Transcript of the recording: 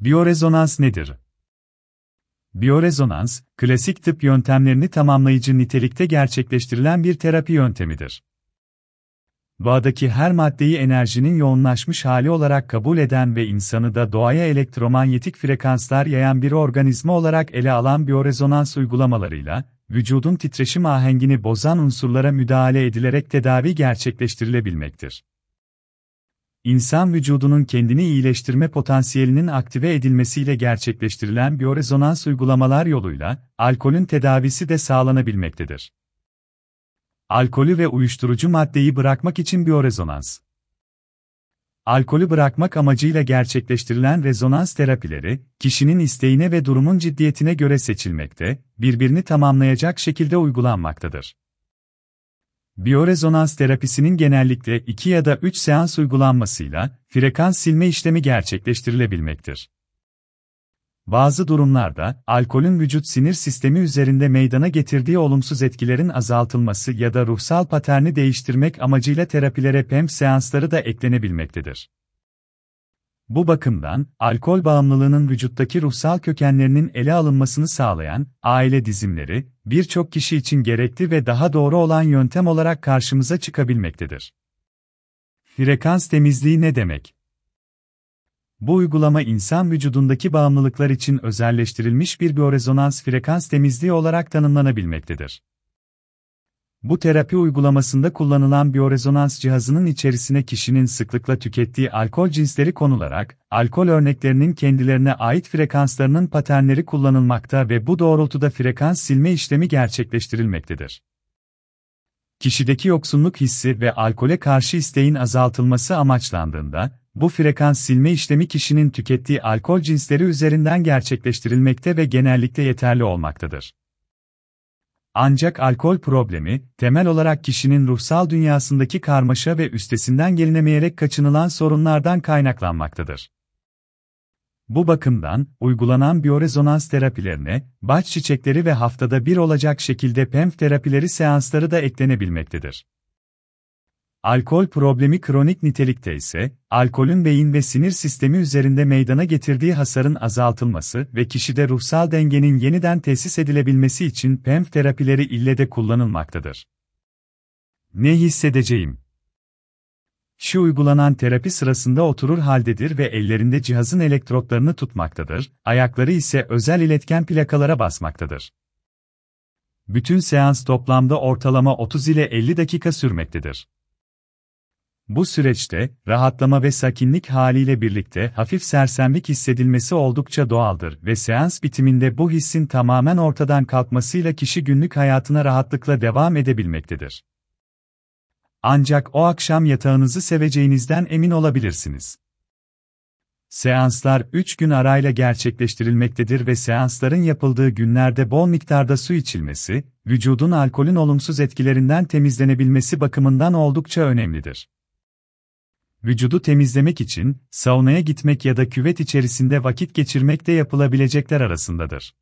Biyorezonans nedir? Biyorezonans, klasik tıp yöntemlerini tamamlayıcı nitelikte gerçekleştirilen bir terapi yöntemidir. Doğadaki her maddeyi enerjinin yoğunlaşmış hali olarak kabul eden ve insanı da doğaya elektromanyetik frekanslar yayan bir organizma olarak ele alan biyorezonans uygulamalarıyla, vücudun titreşim ahengini bozan unsurlara müdahale edilerek tedavi gerçekleştirilebilmektir. İnsan vücudunun kendini iyileştirme potansiyelinin aktive edilmesiyle gerçekleştirilen biyorezonans uygulamalar yoluyla, alkolün tedavisi de sağlanabilmektedir. Alkolü ve uyuşturucu maddeyi bırakmak için biyorezonans. Alkolü bırakmak amacıyla gerçekleştirilen rezonans terapileri, kişinin isteğine ve durumun ciddiyetine göre seçilmekte, birbirini tamamlayacak şekilde uygulanmaktadır. Biyorezonans terapisinin genellikle 2 ya da 3 seans uygulanmasıyla, frekans silme işlemi gerçekleştirilebilmektir. Bazı durumlarda, alkolün vücut sinir sistemi üzerinde meydana getirdiği olumsuz etkilerin azaltılması ya da ruhsal paterni değiştirmek amacıyla terapilere PEM seansları da eklenebilmektedir. Bu bakımdan, alkol bağımlılığının vücuttaki ruhsal kökenlerinin ele alınmasını sağlayan aile dizimleri, birçok kişi için gerekli ve daha doğru olan yöntem olarak karşımıza çıkabilmektedir. Frekans temizliği ne demek? Bu uygulama insan vücudundaki bağımlılıklar için özelleştirilmiş bir biyorezonans frekans temizliği olarak tanımlanabilmektedir. Bu terapi uygulamasında kullanılan biyorezonans cihazının içerisine kişinin sıklıkla tükettiği alkol cinsleri konularak, alkol örneklerinin kendilerine ait frekanslarının paternleri kullanılmakta ve bu doğrultuda frekans silme işlemi gerçekleştirilmektedir. Kişideki yoksunluk hissi ve alkole karşı isteğin azaltılması amaçlandığında, bu frekans silme işlemi kişinin tükettiği alkol cinsleri üzerinden gerçekleştirilmekte ve genellikle yeterli olmaktadır. Ancak alkol problemi, temel olarak kişinin ruhsal dünyasındaki karmaşa ve üstesinden gelinemeyerek kaçınılan sorunlardan kaynaklanmaktadır. Bu bakımdan, uygulanan biyorezonans terapilerine, baş çiçekleri ve haftada bir olacak şekilde PEMF terapileri seansları da eklenebilmektedir. Alkol problemi kronik nitelikte ise, alkolün beyin ve sinir sistemi üzerinde meydana getirdiği hasarın azaltılması ve kişide ruhsal dengenin yeniden tesis edilebilmesi için PEMF terapileri ille de kullanılmaktadır. Ne hissedeceğim? Şu uygulanan terapi sırasında oturur haldedir ve ellerinde cihazın elektrotlarını tutmaktadır, ayakları ise özel iletken plakalara basmaktadır. Bütün seans toplamda ortalama 30 ile 50 dakika sürmektedir. Bu süreçte, rahatlama ve sakinlik haliyle birlikte hafif sersemlik hissedilmesi oldukça doğaldır ve seans bitiminde bu hissin tamamen ortadan kalkmasıyla kişi günlük hayatına rahatlıkla devam edebilmektedir. Ancak o akşam yatağınızı seveceğinizden emin olabilirsiniz. Seanslar 3 gün arayla gerçekleştirilmektedir ve seansların yapıldığı günlerde bol miktarda su içilmesi, vücudun alkolün olumsuz etkilerinden temizlenebilmesi bakımından oldukça önemlidir. Vücudu temizlemek için saunaya gitmek ya da küvet içerisinde vakit geçirmek de yapılabilecekler arasındadır.